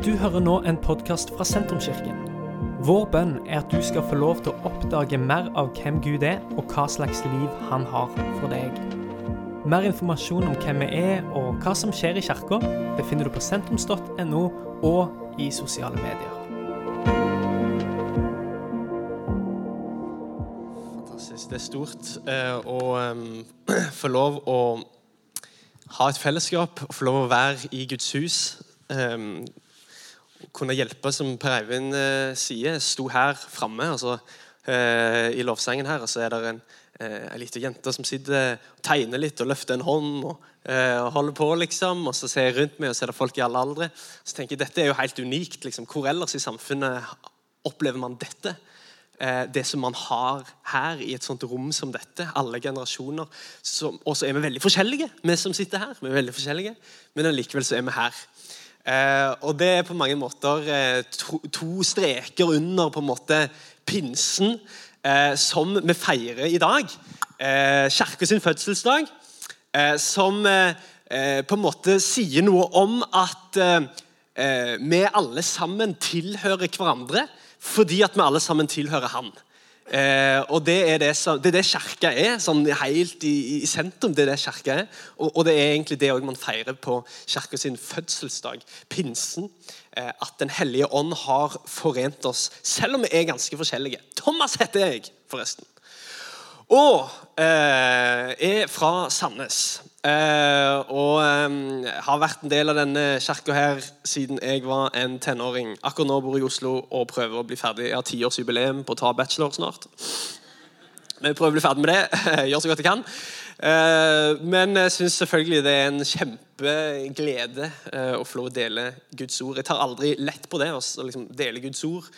Du hører nå en podkast fra Sentrumskirken. Vår bønn er at du skal få lov til å oppdage mer av hvem Gud er, og hva slags liv han har for deg. Mer informasjon om hvem vi er og hva som skjer i kirka, befinner du på sentrums.no og i sosiale medier. Fantastisk. Det er stort eh, å få lov å ha et fellesskap, og få lov å være i Guds hus. Kunne hjelpe, som Per Eivind eh, sier. Sto her framme altså, eh, i lovsangen her, og så er det en eh, lita jente som sitter og tegner litt og løfter en hånd og, eh, og holder på, liksom. Og så ser jeg rundt meg, og så er det folk i alle aldre. Så tenker jeg dette er jo helt unikt. liksom. Hvor ellers i samfunnet opplever man dette? Eh, det som man har her i et sånt rom som dette. Alle generasjoner. Og så er vi veldig forskjellige, vi som sitter her. Vi er veldig forskjellige, Men allikevel så er vi her. Eh, og det er på mange måter eh, to, to, streker under på en måte pinsen eh, som vi feirer i dag. Eh, Kjerke sin fødselsdag. Eh, som eh, på en måte sier noe om at vi alle sammen tilhører hverandre fordi at vi alle sammen tilhører Han. Eh, og Det er det, som, det, er det kirka er, sånn helt i, i, sentrum. det er det kirka er, og, og, det er egentlig det man feirer på kirka sin fødselsdag, pinsen. Eh, at Den hellige ånd har forent oss, selv om vi er ganske forskjellige. Thomas heter jeg, forresten. Og eh, er fra Sandnes. Uh, og um, har vært en del av denne kirka her siden jeg var en tenåring. Akkurat nå bor jeg i Oslo og prøver å bli ferdig. Jeg har tiårsjubileum på å ta bachelor snart. Men prøver å bli ferdig med det. Gjør så godt jeg kan. Uh, men jeg syns selvfølgelig det er en kjempeglede uh, å få lov å dele Guds ord. Jeg tar aldri lett på det å liksom, dele Guds ord.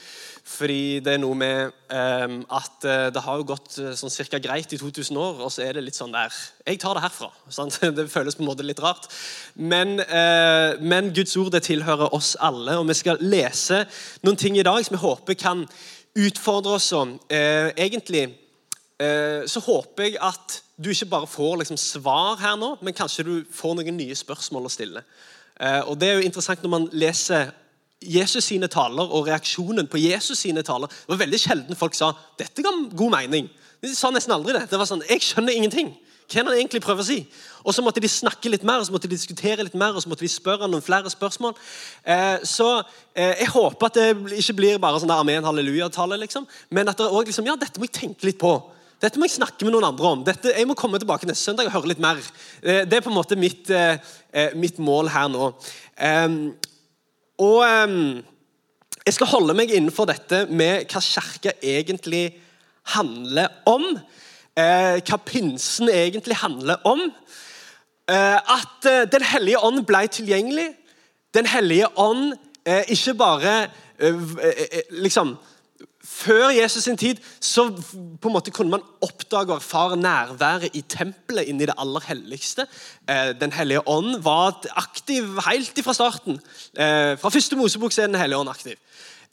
Fordi det er noe med um, at uh, det har jo gått sånn cirka greit i 2000 år, og så er det litt sånn der Jeg tar det herfra. Sant? Det føles på en måte litt rart. Men, men, Guds ord det tilhører oss alle, og vi skal lese noen ting i dag som jeg håper kan utfordre oss om. egentlig så håper jeg at du ikke bare får liksom, svar her nå, men kanskje du får noen nye spørsmål å stille. og Det er jo interessant når man leser Jesus sine taler og reaksjonen på Jesus sine taler Det var veldig sjelden folk sa dette ga god mening. De sa nesten aldri det. Det var sånn, Jeg skjønner ingenting. Hva er det han egentlig prøver å si? Og Så måtte de snakke litt mer og så måtte de diskutere litt mer, og så måtte de spørre noen flere spørsmål. Eh, så eh, Jeg håper at det ikke blir bare sånn der amen, halleluja-tale, liksom, men at det også liksom, ja, dette må jeg tenke litt på. Dette må jeg snakke med noen andre om. Dette, jeg må komme tilbake neste søndag og høre litt mer. Eh, det er på en måte mitt, eh, eh, mitt mål her nå. Um, og um, Jeg skal holde meg innenfor dette med hva kirka egentlig handler om. Hva pinsen egentlig handler om. At Den hellige ånd ble tilgjengelig. Den hellige ånd ikke bare liksom før Jesus sin tid så på en måte kunne man oppdage og erfare nærværet i tempelet inni det aller helligste. Eh, den hellige ånd var aktiv helt fra starten. Eh, fra første Mosebok er Den hellige ånd aktiv.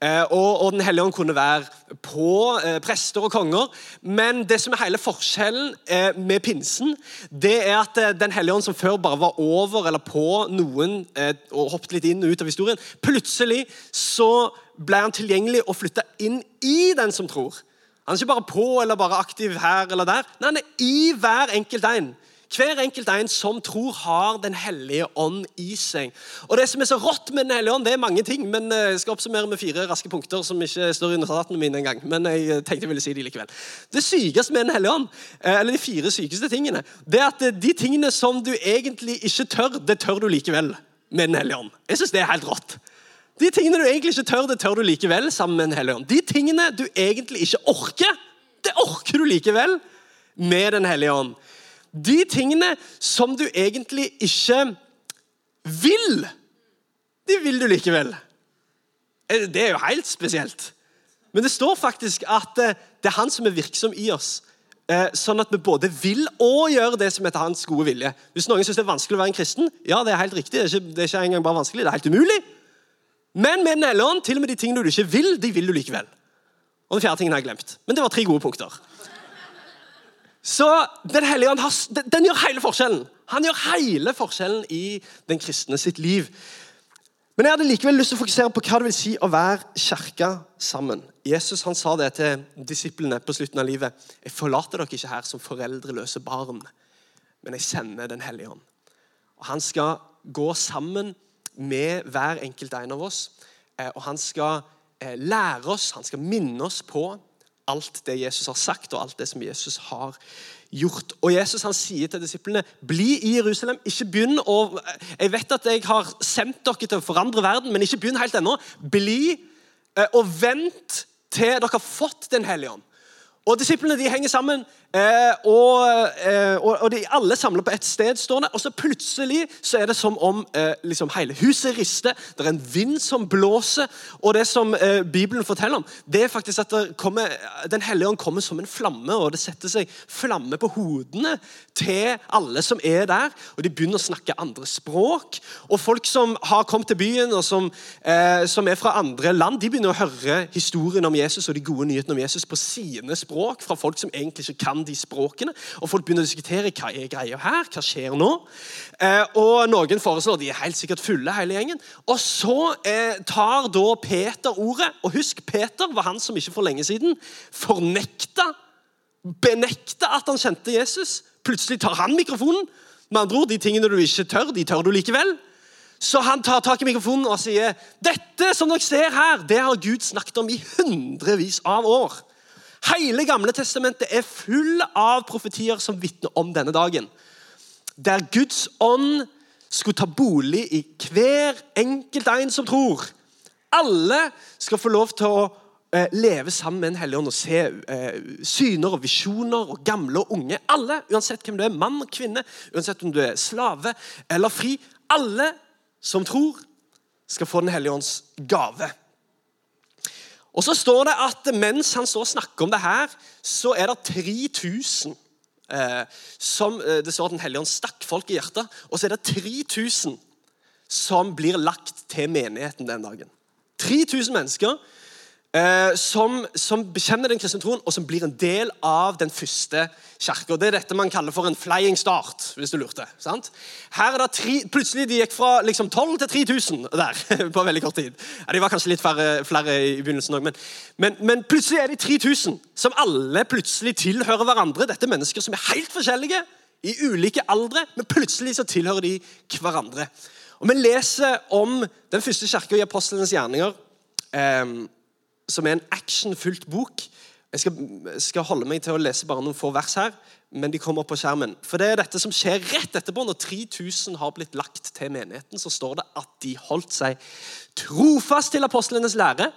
Eh, og, Den hellige ånd kunne være på prester og konger. Men det som er hele forskjellen med pinsen, det er at Den hellige ånd, som før bare var over eller på noen og hoppet litt inn og ut av historien, plutselig så ble han tilgjengelig og flytta inn i den som tror. Han er ikke bare på eller bare aktiv her eller der. Nei, han er i hver enkelt en. Hver enkelt en som tror, har Den hellige ånd i seg. Og Det som er så rått med Den hellige ånd, det er mange ting. men eh, Jeg skal oppsummere med fire raske punkter som ikke står i notatene mine engang. Men jeg eh, tenkte jeg ville si de likevel. Det sykeste med Den hellige ånd, eh, eller de fire sykeste tingene, det er at de tingene som du egentlig ikke tør, det tør du likevel med Den hellige ånd. Jeg synes det er helt rått. De tingene du egentlig ikke tør, det tør du likevel sammen med Den hellige ånd. De tingene du egentlig ikke orker, det orker du likevel med Den hellige ånd. De tingene som du egentlig ikke vil, de vil du likevel. Eh, det er jo helt spesielt. Men det står faktisk at eh, det er han som er virksom i oss. Eh, sånn at vi både vil og gjør det som heter hans gode vilje. Hvis noen syns det er vanskelig å være en kristen, ja, det er helt riktig. Det er ikke, det er ikke engang bare vanskelig, det er helt umulig. Men med ånd, til og med de tingene du ikke vil, de vil du likevel. Og den fjerde tingen har jeg glemt. Men det var tre gode punkter. Så Den hellige ånd den gjør hele forskjellen. Han gjør hele forskjellen i den kristne sitt liv. Men jeg hadde likevel lyst til å fokusere på hva det vil si å være kirka sammen. Jesus han sa det til disiplene på slutten av livet. Jeg forlater dere ikke her som foreldreløse barn, men jeg sender Den hellige ånd. Og Han skal gå sammen med hver enkelt en av oss. Eh, og han skal eh, lære oss, han skal minne oss på alt det Jesus har sagt, og alt det som Jesus har gjort. Og Jesus han sier til disiplene bli i Jerusalem. ikke begynn å, Jeg vet at jeg har sendt dere til å forandre verden, men ikke begynn helt ennå. Bli eh, og vent til dere har fått Den hellige ånd. Og Disiplene de henger sammen, eh, og, eh, og, de er alle samler på ett sted. står det, Og så plutselig så er det som om eh, liksom hele huset rister. Det er en vind som blåser. Og det som eh, Bibelen forteller om, det er faktisk at kommer, Den hellige ånd kommer som en flamme, og det setter seg flamme på hodene til alle som er der. Og de begynner å snakke andre språk. Og folk som har kommet til byen, og som, eh, som er fra andre land, de begynner å høre historien om Jesus og de gode nyhetene om Jesus på sine språk fra folk som egentlig ikke kan de språkene. Og folk begynner å diskutere hva er greia her, hva skjer nå. Eh, og noen foreslår de er helt sikkert fulle, hele gjengen. Og så eh, tar da Peter ordet. Og husk, Peter var han som ikke for lenge siden fornekta, benekta at han kjente Jesus. Plutselig tar han mikrofonen. Med andre ord, De tingene du ikke tør, de tør du likevel. Så han tar tak i mikrofonen og sier dette som dere ser her, det har Gud snakket om i hundrevis av år. Hele Gamle testamentet er full av profetier som vitner om denne dagen. Der Guds ånd skulle ta bolig i hver enkelt en som tror. Alle skal få lov til å eh, leve sammen med en hellig ånd og se eh, syner og visjoner og gamle og unge. Alle, uansett hvem du er, mann og kvinne, uansett om du er slave eller fri. Alle som tror, skal få Den hellige ånds gave. Og så står det at mens han står og snakker om det her, så er det 3000 eh, som eh, Det står at Den hellige ånd stakk folk i hjertet. Og så er det 3000 som blir lagt til menigheten den dagen. 3000 mennesker eh, som, som, bekjenner den kristne troen, og som blir en del av den første kirka. Det er dette man kaller for en flying start, hvis du lurte. sant? Her er det tre, Plutselig de gikk fra liksom 12 til 3000 der på veldig kort tid. Ja, de var kanskje litt færre, flere i begynnelsen òg, men, men, men, plutselig er de 3000 som alle plutselig tilhører hverandre. Dette er mennesker som er helt forskjellige, i ulike aldre, men plutselig så tilhører de hverandre. Og Vi leser om den første kirka i apostlenes gjerninger. Eh, som er en actionfylt bok. Jeg skal, skal, holde meg til å lese bare noen få vers her, men de kommer opp på skjermen. For det er dette som skjer rett etterpå. Når 3000 har blitt lagt til menigheten, så står det at de holdt seg trofast til apostlenes lære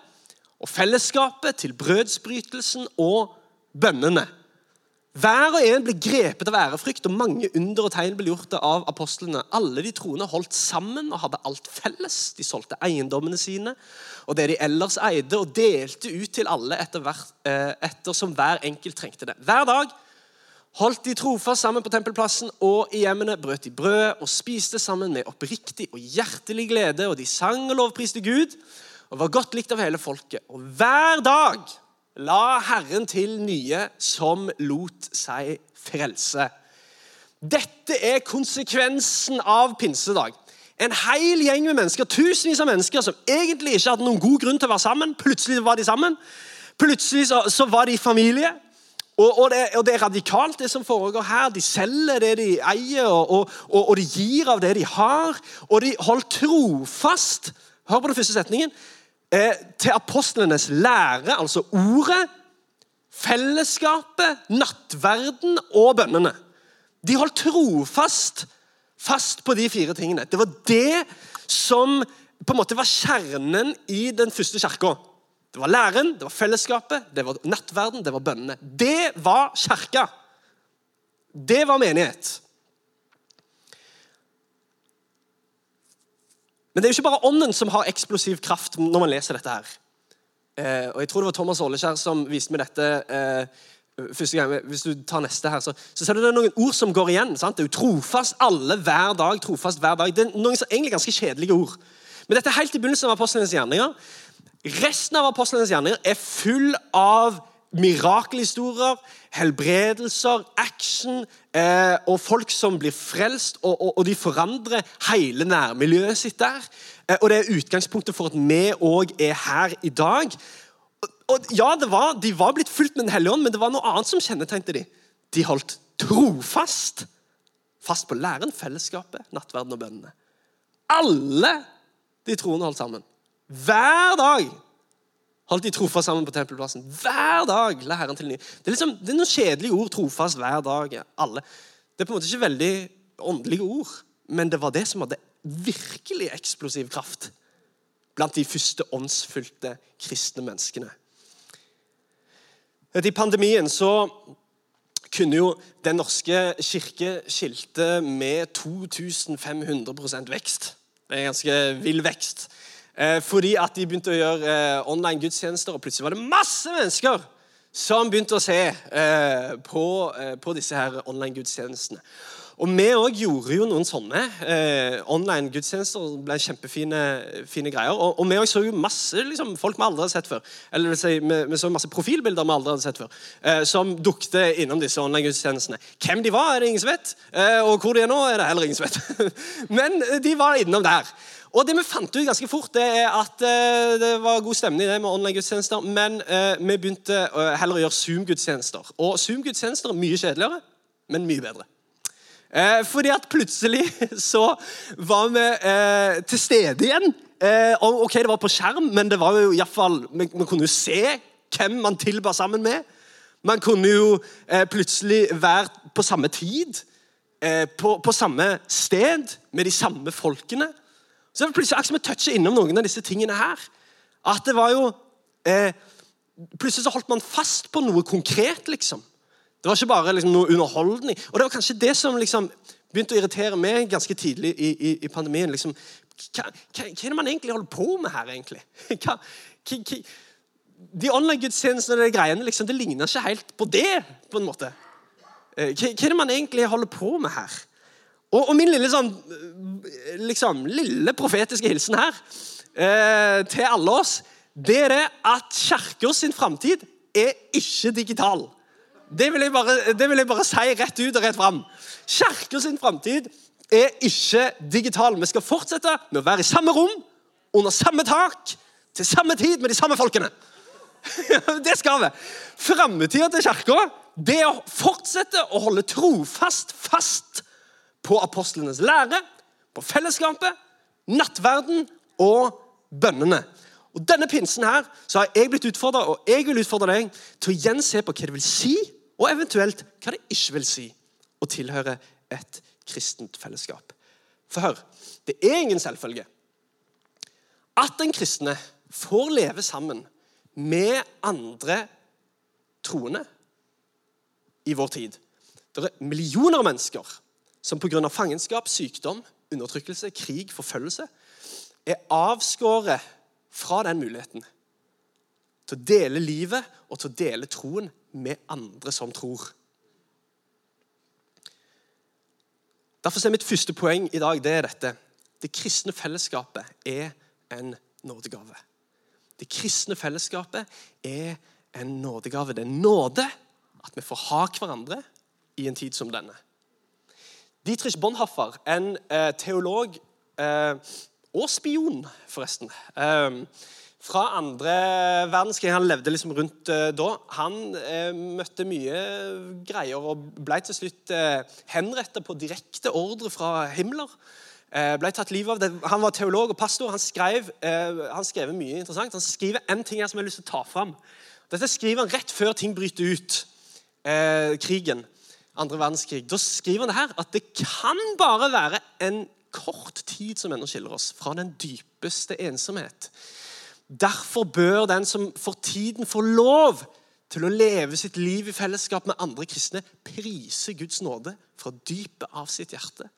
og fellesskapet, til brødsbrytelsen og bønnene. Hver og en ble grepet av ærefrykt, og mange under og tegn ble gjort av apostlene. Alle de troende holdt sammen og hadde alt felles. De solgte eiendommene sine og det de ellers eide, og delte ut til alle etter, hver, eh, som hver enkelt trengte det. Hver dag holdt de trofast sammen på tempelplassen, og i hjemmene brøt de brød og spiste sammen med oppriktig og hjertelig glede, og de sang og lovpriste Gud og var godt likt av hele folket. Og hver dag La Herren til nye som lot seg frelse. Dette er konsekvensen av pinsedag. En hel gjeng med mennesker, tusenvis av mennesker som egentlig ikke hadde noen god grunn til å være sammen. Plutselig var de sammen. Plutselig så, så var de familie. Og, og, det, og, det, er radikalt, det som foregår her. De selger det de eier, og, og de gir av det de har. Og de holdt trofast Hør på den første setningen eh, til apostlenes lære, altså ordet, fellesskapet, nattverden og bønnene. De holdt trofast fast på de fire tingene. Det var det som på en måte var kjernen i den første kirka. Det var læren, det var fellesskapet, det var nattverden, det var bønnene. Det var kirka. Det var menighet. Men det er jo ikke bare ånden som har eksplosiv kraft når man leser dette. her. Eh, og Jeg tror det var Thomas Åleskjær som viste meg dette eh, første gang. Hvis du tar neste her, så, så ser du det er noen ord som går igjen. sant? Det er jo trofast alle hver dag. trofast hver dag. Det er noen som egentlig ganske kjedelige ord. Men dette er helt i begynnelsen av apostlenes gjerninger. Resten av apostlenes gjerninger er full av mirakelhistorier, helbredelser, action eh, og folk som blir frelst, og, og, og de forandrer hele nærmiljøet sitt der. Eh, og det er utgangspunktet for at vi òg er her i dag. Og, og ja, var, De var blitt fulgt med Den hellige ånd, men det var noe annet som kjennetegnet de. De holdt trofast fast på læren, fellesskapet, nattverden og bønnene. Alle de troende holdt sammen. Hver dag holdt de trofast sammen på tempelplassen. Hver dag la Herren til ny. Det er, liksom, det er noen kjedelige ord. Trofast hver dag. alle. Det er på en måte ikke veldig åndelige ord, men det var det som hadde virkelig eksplosiv kraft blant de første åndsfylte kristne menneskene. I pandemien så kunne jo Den norske kirke skilte med 2500 vekst. Det er en ganske vill vekst. Eh, fordi at de begynte å gjøre eh, online gudstjenester, og plutselig var det masse mennesker som begynte å se eh, på, på disse her online gudstjenestene. Og vi òg gjorde jo noen sånne eh, online gudstjenester. Ble kjempefine fine greier. Og, og vi òg så jo masse liksom, folk vi aldri hadde sett før. Eller si, vi, vi, så masse profilbilder vi aldri hadde sett før, eh, som dukte innom disse online gudstjenestene. Hvem de var, er det ingen som vet. Eh, og hvor de er nå, er det heller ingen som vet. Men de var innom der. Og det vi fant ut ganske fort, det er at uh, det var god stemning i det med online-gudstjenester, men uh, vi begynte heller å gjøre Zoom-gudstjenester. Og Zoom-gudstjenester er mye kjedeligere, men mye bedre. Fordi at plutselig så var vi til stede igjen. og ok, Det var på skjerm, men det var jo i fall, vi, vi kunne jo se hvem man tilba sammen med. Man kunne jo plutselig være på samme tid, på, på samme sted, med de samme folkene. Så det var plutselig akkurat som vi toucher innom noen av disse tingene her. At det var jo eh, Plutselig så holdt man fast på noe konkret, liksom. Det var ikke bare liksom, noe underholdning. Og det var kanskje det som liksom, begynte å irritere meg ganske tidlig i, i, i pandemien. Liksom, hva, hva, hva, er det man egentlig holder på med her, egentlig? Hva, de online-gudstjenestene og de greiene, liksom, det ligner ikke helt på det, på en måte. Eh, hva, er det man egentlig holder på med her? Og, og min lille, sånn, liksom, lille profetiske hilsen her eh, til alle oss, det er det at Kirka sin framtid er ikke digital. Det vil, bare, det vil, jeg bare, si rett ut og rett fram. Kirka sin framtid er ikke digital. Vi skal fortsette med å være i samme rom, under samme tak, til samme tid med de samme folkene. det skal vi. Framtida til Kirka er å fortsette å holde trofast fast på apostlenes lære, på fellesskapet, nattverden og bønnene. Og Denne pinsen her, så har jeg blitt utfordra, og jeg vil utfordre deg til å gjense på hva det vil si, og eventuelt hva det ikke vil si å tilhøre et kristent fellesskap. For hør, det er ingen selvfølge at den kristne får leve sammen med andre troende i vår tid. Det er millioner av mennesker som pga. fangenskap, sykdom, undertrykkelse, krig, forfølgelse er avskåret fra den muligheten til å dele livet og til å dele troen med andre som tror. Derfor er mitt første poeng i dag det er dette. Det kristne fellesskapet er en nådegave. Det kristne fellesskapet er en nådegave. Det er nåde at vi får ha hverandre i en tid som denne. Dietrich Bonhoffer, en eh, teolog eh, og spion, forresten. Eh, fra andre verdenskrig. Han levde liksom rundt uh, da. Han uh, møtte mye greier og ble til slutt uh, henrettet på direkte ordre fra Himmler. Uh, ble tatt livet av det. Han var teolog og pastor. Han skrev, han skrev mye interessant. Han skriver en ting her som jeg har lyst til å ta fram. Dette skriver han rett før ting bryter ut. krigen andre verdenskrig. Da skriver han det her at det kan bare være en kort tid som ennå skiller oss fra den dypeste ensomhet. Derfor bør den som for tiden får lov til å leve sitt liv i fellesskap med andre kristne, prise Guds nåde fra dypet av sitt hjerte.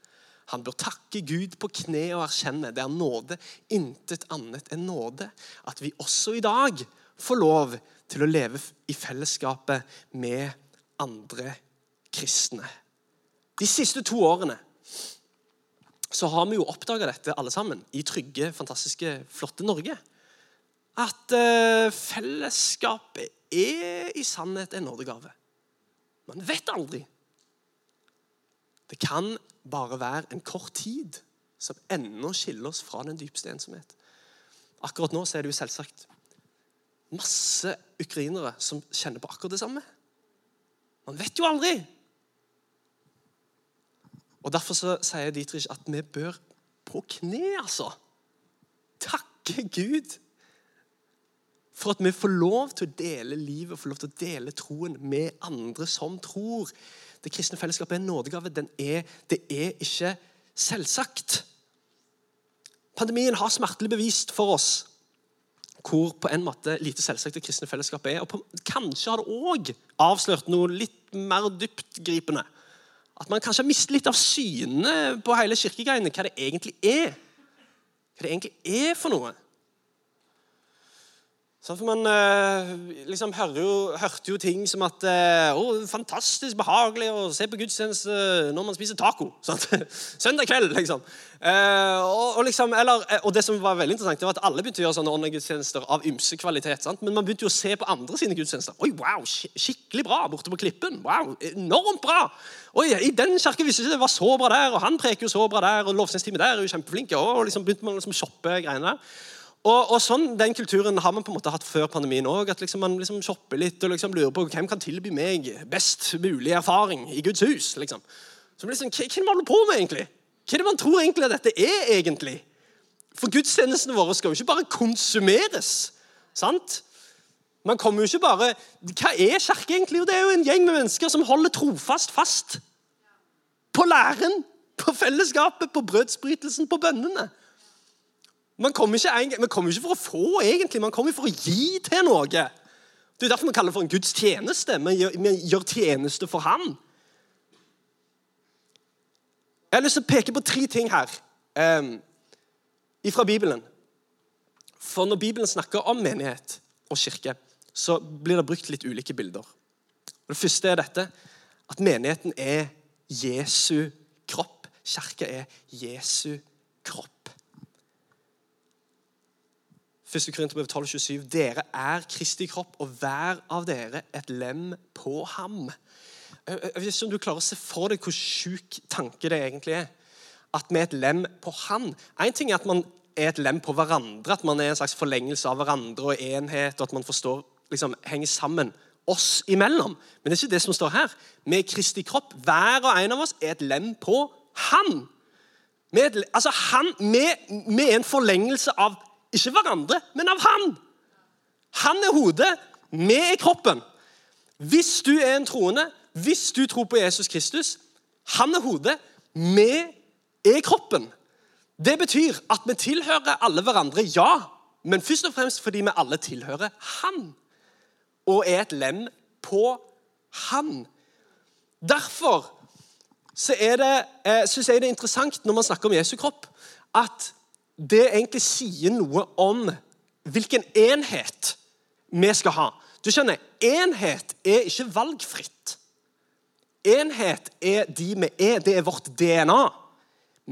Han bør takke Gud på kne og erkjenne det er nåde, intet annet enn nåde. At vi også i dag får lov til å leve i fellesskapet med andre kristne. De siste to årene så har vi jo oppdaga dette alle sammen i trygge, fantastiske, flotte Norge. At uh, fellesskapet er i sannhet en nådegave. Man vet aldri. Det kan bare være en kort tid som ennå skiller oss fra den dypeste ensomhet. Akkurat nå så er det jo selvsagt masse ukrainere som kjenner på akkurat det samme. Man vet jo aldri. Og Derfor så sier Dietrich at vi bør på kne, altså. Takke Gud for at vi får lov til å dele livet, får lov til å dele troen med andre som tror. Det kristne fellesskapet er en nådegave. Er, det er ikke selvsagt. Pandemien har smertelig bevist for oss hvor på en måte lite selvsagt det kristne fellesskapet er. Og på, kanskje har det òg avslørt noe litt mer dyptgripende. At man kanskje har mistet litt av synet på hele kirkegreiene, hva det egentlig er. Hva det egentlig er for noe. Sånn, for Man eh, liksom jo, hørte jo ting som at eh, å, Fantastisk behagelig å se på gudstjeneste når man spiser taco. Sant? Søndag kveld, liksom. Eh, og, og, liksom eller, og, det som var veldig interessant, det var at alle begynte å gjøre sånne åndegudstjenester av ymse kvalitet. Sant? Men man begynte jo å se på andre sine gudstjenester. Oi, wow, Skikkelig bra borte på Klippen. Wow, Enormt bra! Oi, I den kirken visste ikke det var så bra der, og han preker jo så bra der, og lovsangsteamet der er jo kjempeflinke. Og liksom begynte man liksom å shoppe greiene der. Og, og, sånn, Den kulturen har man på en måte hatt før pandemien òg. At liksom man liksom shopper litt og liksom lurer på hvem kan tilby meg best mulig erfaring i Guds hus. liksom. Så liksom, Hva, hva er det man på med, egentlig? Hva er det man tror egentlig at dette er? egentlig? For gudstjenestene våre skal jo ikke bare konsumeres. sant? Man kommer jo ikke bare Hva er kirke egentlig? Jo, det er jo en gjeng med mennesker som holder trofast fast på læren, på fellesskapet, på brødsbrytelsen, på bønnene. Man kommer, ikke, man kommer ikke for å få, egentlig. Man kommer for å gi til noe. Det er derfor vi kaller det for en Guds tjeneste. Vi gjør, vi gjør tjeneste for Han. Jeg har lyst til å peke på tre ting her um, fra Bibelen. For når Bibelen snakker om menighet og kirke, så blir det brukt litt ulike bilder. Og det første er dette at menigheten er Jesu kropp. Kirka er Jesu kropp. 1. Korinterbrev 12,27.: Dere er Kristi kropp, og hver av dere et lem på ham. Jeg vet ikke om du klarer å se for deg hvor sjuk tanke det egentlig er. At vi er et lem på han. Én ting er at man er et lem på hverandre, at man er en slags forlengelse av hverandre og enhet, og at man forstår, liksom, henger sammen oss imellom. Men det er ikke det som står her. Vi er Kristi kropp. Hver og en av oss er et lem på han. Vi er, altså han, vi, vi er en forlengelse av ikke hverandre, men av han. Han er hodet, vi er kroppen. Hvis du er en troende, hvis du tror på Jesus Kristus, han er hodet, vi er kroppen. Det betyr at vi tilhører alle hverandre, ja, men først og fremst fordi vi alle tilhører han. Og er et lem på han. Derfor så er det, eh, synes jeg det er interessant når man snakker om Jesu kropp, at det egentlig sier noe om hvilken enhet vi skal ha. Du skjønner, Enhet er ikke valgfritt. Enhet er de vi er. Det er vårt DNA.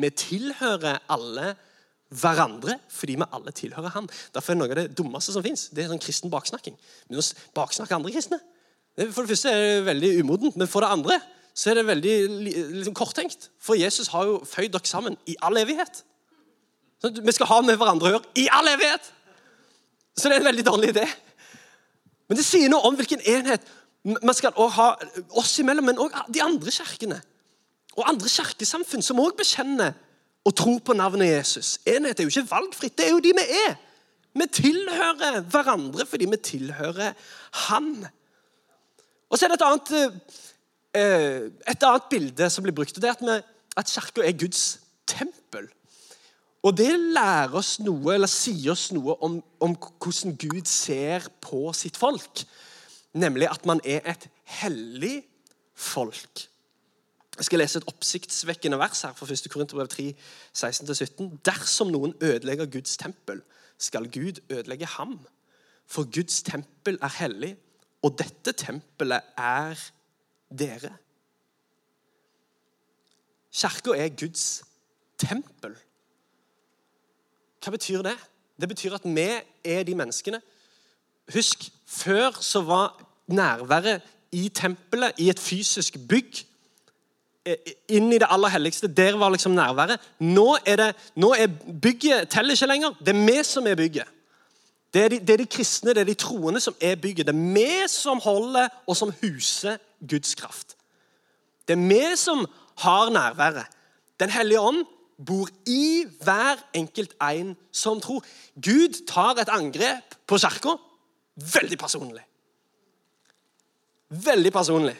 Vi tilhører alle hverandre fordi vi alle tilhører Han. Derfor er noe av det dummeste som fins, sånn kristen baksnakking. Men å baksnakke andre kristne For det første er det veldig umodent, men for det andre så er det veldig liksom, korttenkt. For Jesus har jo føyd dere sammen i all evighet. Vi skal ha med hverandre å gjøre i all evighet! Så det er en veldig dårlig idé. Men det sier noe om hvilken enhet man skal ha oss imellom, men òg de andre kirkene. Og andre kirkesamfunn som òg bekjenner og tror på navnet Jesus. Enhet er jo ikke valgfritt, det er jo de vi er. Vi tilhører hverandre fordi vi tilhører Han. Og så er det et annet, eh, et annet bilde som blir brukt. og det er At, vi, at kirka er Guds tempel. Og det lærer oss noe, eller sier oss noe om, om, hvordan Gud ser på sitt folk. Nemlig at man er et hellig folk. Jeg skal lese et oppsiktsvekkende vers her fra 1. Korinterbrev 3, 16-17. Dersom noen ødelegger Guds tempel, skal Gud ødelegge ham. For Guds tempel er hellig, og dette tempelet er dere. Kirka er Guds tempel. Hva betyr det? Det betyr at vi er de menneskene. Husk, før så var nærværet i tempelet, i et fysisk bygg, eh, inn i det aller helligste. Der var liksom nærværet. Nå er, det, nå er bygget teller ikke lenger. Det er vi som er bygget. Det er, de, det er, de, kristne, det er de troende som er bygget. Det er vi som holder og som huser Guds kraft. Det er vi som har nærværet. Den hellige ånd bor i hver enkelt en som tror. Gud tar et angrep på kirka veldig personlig. Veldig personlig.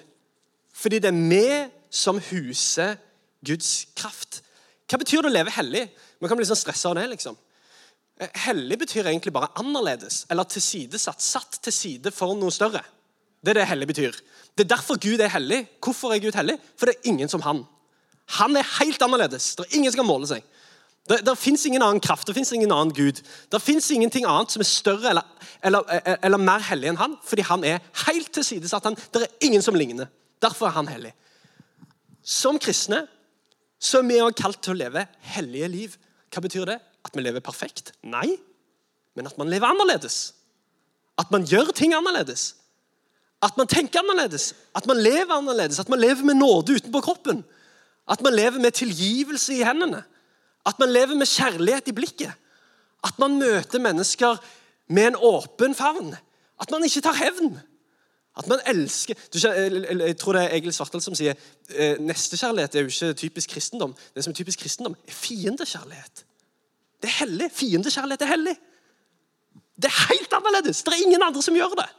Fordi det er vi som huser Guds kraft. Hva betyr det å leve hellig? Man kan bli sånn stressa av det. liksom. Eh, hellig betyr egentlig bare annerledes, eller tilsidesatt. Satt til side for noe større. Det er det hellig betyr. Det er derfor Gud er hellig. Hvorfor er Gud hellig? For det er ingen som han. Han er helt annerledes. Det er ingen som kan måle seg. Det, det fins ingen annen kraft, det fins ingen annen Gud. Det fins ingenting annet som er større eller, eller, eller, mer hellig enn han, fordi han er helt tilsidesatt. Han. Det er ingen som ligner. Derfor er han hellig. Som kristne så er vi også kalt til å leve hellige liv. Hva betyr det? At vi lever perfekt? Nei, men at man lever annerledes. At man gjør ting annerledes. At man tenker annerledes. At man lever annerledes. At man lever med nåde utenpå kroppen. At man lever med tilgivelse i hendene. At man lever med kjærlighet i blikket. At man møter mennesker med en åpen favn. At man ikke tar hevn. At man elsker du, Jeg tror det er Egil Svartdal som sier eh, nestekjærlighet er jo ikke typisk kristendom. Det som er typisk kristendom, er fiendekjærlighet. Det er hellig. Fiendekjærlighet er hellig. Det er helt annerledes. Det er ingen andre som gjør det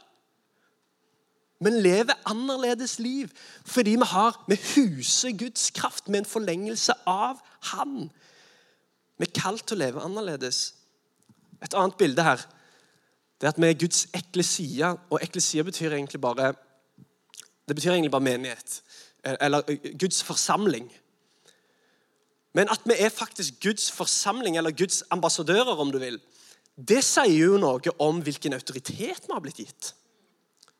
men lever annerledes liv fordi vi har vi huser Guds kraft med en forlengelse av Han. Vi er kalt til å leve annerledes. Et annet bilde her det er at vi er Guds eklesia. Og eklesia betyr egentlig bare det betyr egentlig bare menighet. Eller Guds forsamling. Men at vi er faktisk Guds forsamling, eller Guds ambassadører, om du vil, det sier jo noe om hvilken autoritet vi har blitt gitt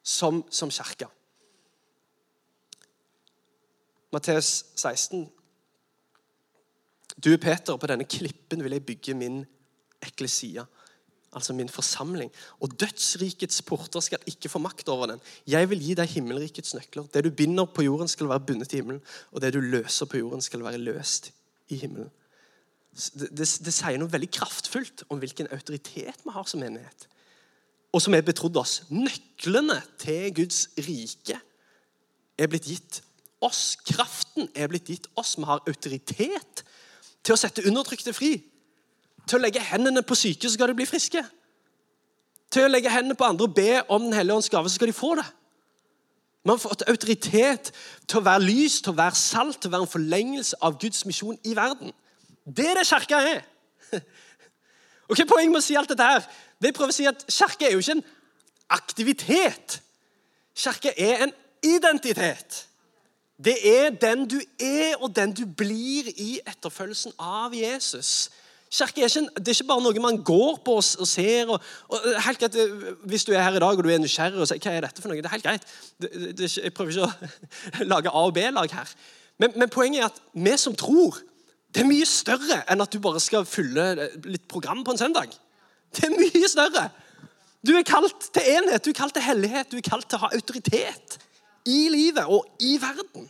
som, som kirke. Matteus 16. Du, Peter, på denne klippen vil jeg bygge min eklesia, altså min forsamling. Og dødsrikets porter skal ikke få makt over den. Jeg vil gi deg himmelrikets nøkler. Det du binder på jorden, skal være bundet i himmelen, og det du løser på jorden, skal være løst i himmelen. Det, det, det sier noe veldig kraftfullt om hvilken autoritet vi har som menighet og som er betrodd oss. Nøklene til Guds rike er blitt gitt oss. Kraften er blitt gitt oss. Vi har autoritet til å sette undertrykte fri. Til å legge hendene på syke, så skal de bli friske. Til å legge hendene på andre og be om Den hellige ånds gave, så skal de få det. Vi har fått autoritet til å være lys, til å være salt, til å være en forlengelse av Guds misjon i verden. Det er det kirka er. Og Hva er poenget med å si alt dette her? Jeg prøver å si at Kirke er jo ikke en aktivitet. Kirke er en identitet. Det er den du er, og den du blir i etterfølgelsen av Jesus. Kirke er ikke, det er ikke bare noe man går på og, ser. Og, og, helt greit, Hvis du er her i dag og du er nysgjerrig og sier hva er dette for noe, det er helt greit. Det, det, jeg prøver ikke å lage A- og B-lag her. Men, men, poenget er at vi som tror, det er mye større enn at du bare skal fylle litt program på en søndag. Det er mye større. Du er kalt til enhet, du er kalt til hellighet, du er kalt til å ha autoritet i livet og i verden.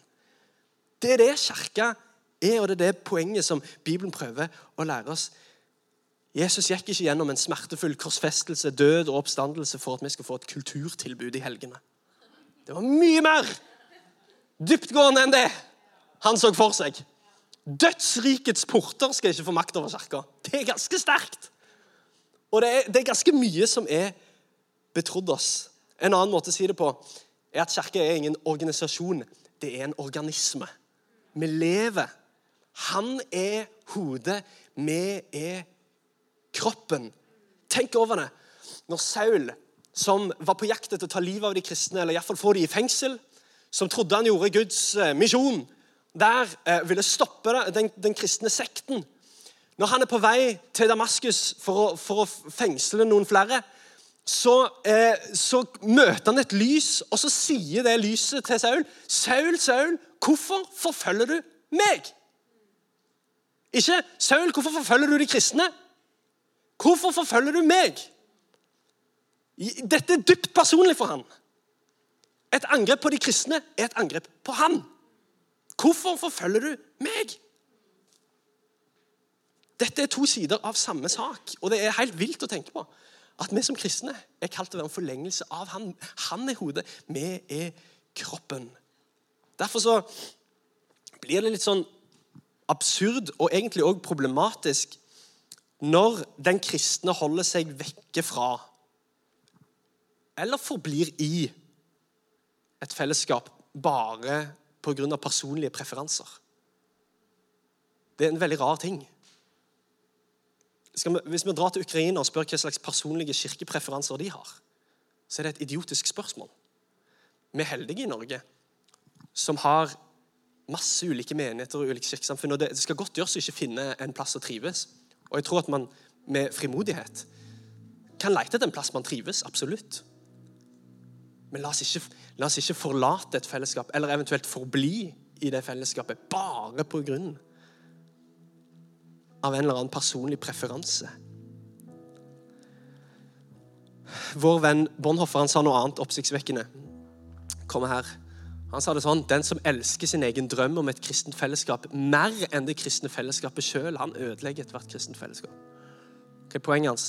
Det er det kirka er, og det er det poenget som Bibelen prøver å lære oss. Jesus gikk ikke gjennom en smertefull korsfestelse, død og oppstandelse for at vi skal få et kulturtilbud i helgene. Det var mye mer dyptgående enn det han så for seg. Dødsrikets porter skal ikke få makt over kirka. Det er ganske sterkt. Og det er, det er, ganske mye som er betrodd oss. En annen måte å si det på er at Kirka er ingen organisasjon. Det er en organisme. Vi lever. Han er hodet, vi er kroppen. Tenk over det. Når Saul, som var på jakt etter å ta livet av de kristne, eller iallfall få dem i fengsel, som trodde han gjorde Guds eh, misjon, der eh, ville stoppe den, den kristne sekten når han er på vei til Damaskus for å, for å fengsle noen flere, så, eh, så, møter han et lys, og så sier det lyset til Saul Saul, Saul, hvorfor forfølger du meg? Ikke 'Saul, hvorfor forfølger du de kristne?' Hvorfor forfølger du meg? Dette er dypt personlig for han. Et angrep på de kristne er et angrep på han. Hvorfor forfølger du meg? Dette er to sider av samme sak, og det er helt vilt å tenke på. At vi som kristne er kalt til å være en forlengelse av han. Han er hodet, vi er kroppen. Derfor så blir det litt sånn absurd og egentlig òg problematisk når den kristne holder seg vekke fra eller forblir i et fellesskap bare pga. personlige preferanser. Det er en veldig rar ting. Vi, hvis vi drar til Ukraina og spør hva slags personlige kirkepreferanser de har, så er det et idiotisk spørsmål. Vi er heldige i Norge som har masse ulike menigheter og ulike kirkesamfunn. og Det skal godt gjøres å ikke finne en plass å trives. Og jeg tror at man med frimodighet kan lete etter en plass man trives. Absolutt. Men la oss, ikke, la oss ikke forlate et fellesskap, eller eventuelt forbli i det fellesskapet bare på grunn av en eller annen personlig preferanse. Vår venn Bonhoffer han sa noe annet oppsiktsvekkende. Kommer her. Han sa det sånn Den som elsker sin egen drøm om et kristent fellesskap mer enn det kristne fellesskapet sjøl, han ødelegger ethvert kristent fellesskap. Hva er poenget hans?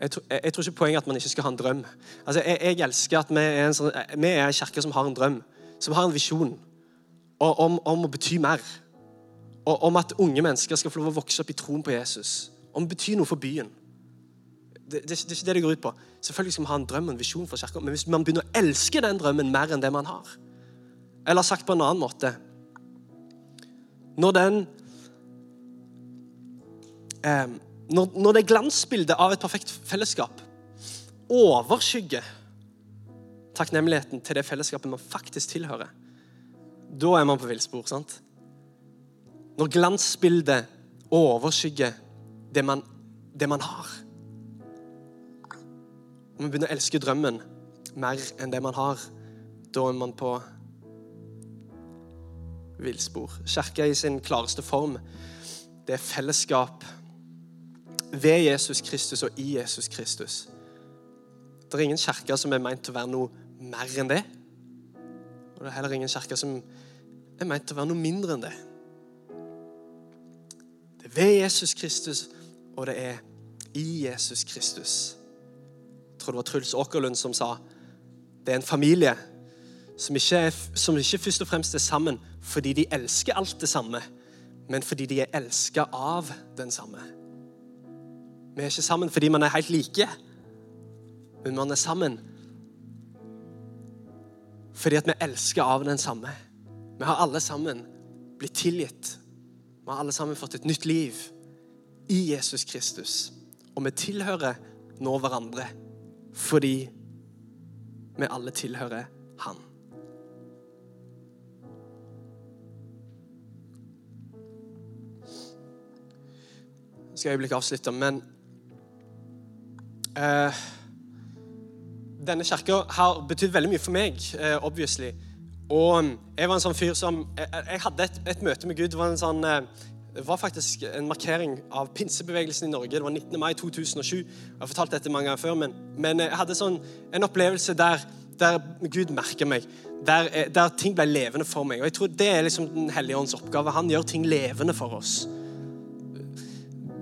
Jeg tror, jeg, jeg tror, ikke poenget at man ikke skal ha en drøm. Altså, jeg, jeg elsker at vi er en, sånn, vi er en kirke som har en drøm, som har en visjon om, om å bety mer og om at unge mennesker skal få lov å vokse opp i troen på Jesus. Om det betyr noe for byen. Det, det, det, er ikke det det går ut på. Selvfølgelig skal vi ha en drøm og en visjon for kirka, men hvis man begynner å elske den drømmen mer enn det man har Eller sagt på en annen måte Når den eh, når, når det glansbildet av et perfekt fellesskap overskygger takknemligheten til det fellesskapet man faktisk tilhører, da er man på villspor. sant? Når glansbildet overskygger det man, det man har. Når man begynner å elske drømmen mer enn det man har, da er man på villspor. Kirka i sin klareste form, det er fellesskap ved Jesus Kristus og i Jesus Kristus. Det er ingen kirke som er meint å være noe mer enn det. Og det er heller ingen kirke som er meint å være noe mindre enn det ved Jesus Kristus, og det er i Jesus Kristus. Jeg tror det var Truls Åkerlund som sa det er en familie som ikke, er, som ikke først og fremst er sammen fordi de elsker alt det samme, men fordi de er elska av den samme. Vi er ikke sammen fordi man er helt like, men man er sammen fordi at vi elsker av den samme. Vi har alle sammen blitt tilgitt vi har alle sammen fått et nytt liv i Jesus Kristus. Og vi tilhører nå hverandre fordi vi alle tilhører Han. Jeg skal øyeblikket avslutte, men uh, Denne kirka har betydd veldig mye for meg, uh, obviously. Og um, jeg var en sånn fyr som Jeg, jeg hadde et, et, møte med Gud. Det var, sånn, eh, det var faktisk en markering av pinsebevegelsen i Norge. Det var 19. mai 2007. Jeg har fortalt dette mange ganger før, men, men jeg hadde sånn, en opplevelse der, der Gud merker meg. Der, eh, der, ting ble levende for meg. Og jeg tror Det er liksom Den hellige ånds oppgave. Han gjør ting levende for oss.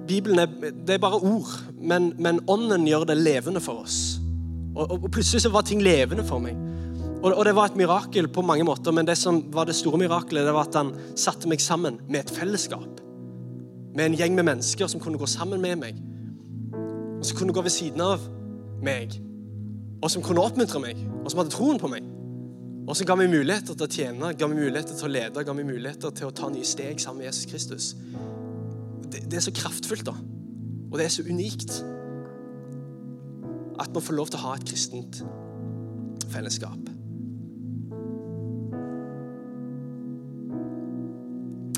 Bibelen er, det er bare ord, men, men ånden gjør det levende for oss. Og, og, og plutselig så var ting levende for meg. Og, og det var et mirakel på mange måter, men det som var det store mirakelet, det var at han satte meg sammen med et fellesskap. Med en gjeng med mennesker som kunne gå sammen med meg. Og som kunne gå ved siden av meg. Og som kunne oppmuntre meg, og som hadde troen på meg. Og som ga meg muligheter til å tjene, ga meg muligheter til å lede, ga meg muligheter til å ta nye steg sammen med Jesus Kristus. Det, det er så kraftfullt, da. Og det er så unikt at man får lov til å ha et kristent fellesskap.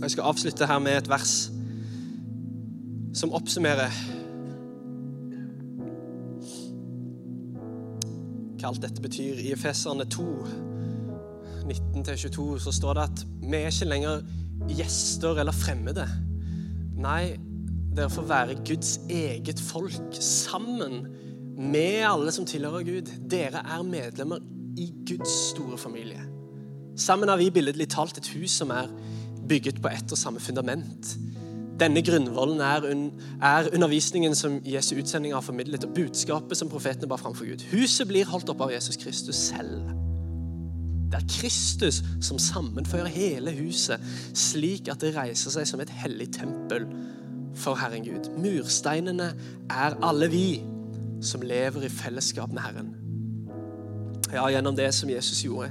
Jeg skal avslutte her med et vers som oppsummerer hva alt dette betyr. I Efeserne 2, 19-22, så står det at vi er ikke lenger gjester eller fremmede. Nei, dere får være Guds eget folk sammen med alle som tilhører Gud. Dere er medlemmer i Guds store familie. Sammen har vi billedlig talt et hus som er bygget på ett og samme fundament. Denne grunnvollen er, un er, undervisningen som Jesu utsending har formidlet, og budskapet som profetene bar framfor Gud. Huset blir holdt oppe av Jesus Kristus selv. Det er Kristus som sammenfører hele huset, slik at det reiser seg som et hellig tempel for Herren Gud. Mursteinene er alle vi som lever i fellesskap med Herren. Ja, Gjennom det som Jesus gjorde,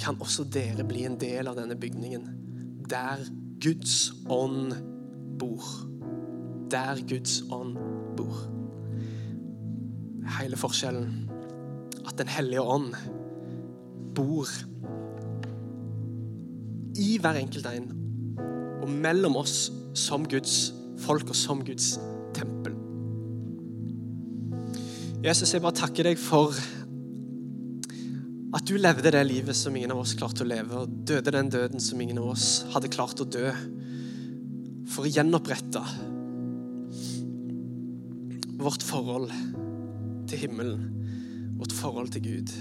kan også dere bli en del av denne bygningen, der Guds ånd bor. Der Guds ånd bor. Hele forskjellen at Den hellige ånd bor i hver enkelt en og mellom oss som Guds folk og som Guds tempel. Jesus, jeg bare takker deg for du levde det livet som ingen av oss klarte å leve, og døde den døden som ingen av oss hadde klart å dø, for å gjenopprette vårt forhold til himmelen, vårt forhold til Gud.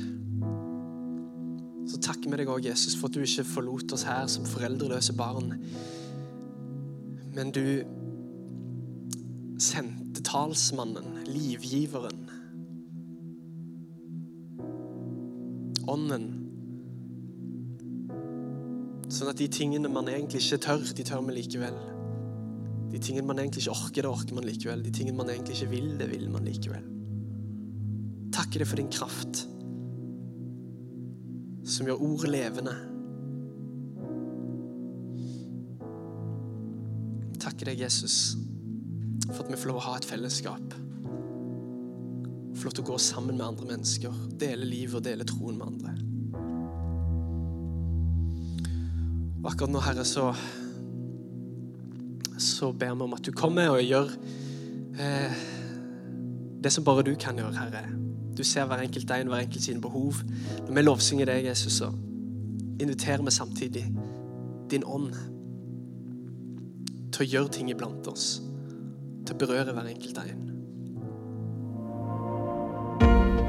Så takker vi deg òg, Jesus, for at du ikke forlot oss her som foreldreløse barn, men du sendte talsmannen, livgiveren, ånden. Sånn at de tingene man egentlig ikke tør, de tør vi likevel. De tingene man egentlig ikke orker, det orker man likevel. De tingene man egentlig ikke vil, det vil man likevel. Takker deg for din kraft, som gjør ordet levende. Takker deg, Jesus, for at vi får lov å ha et fellesskap. Få lov til å gå sammen med andre mennesker, dele livet og dele troen med andre. Og akkurat nå, Herre, så, så ber vi om at du kommer og gjør eh, det som bare du kan gjøre, Herre. Du ser hver enkelt en, hver enkelt sine behov. Når vi lovsynger deg, Jesus, så inviterer vi samtidig din ånd til å gjøre ting iblant oss. Til å berøre hver enkelt en.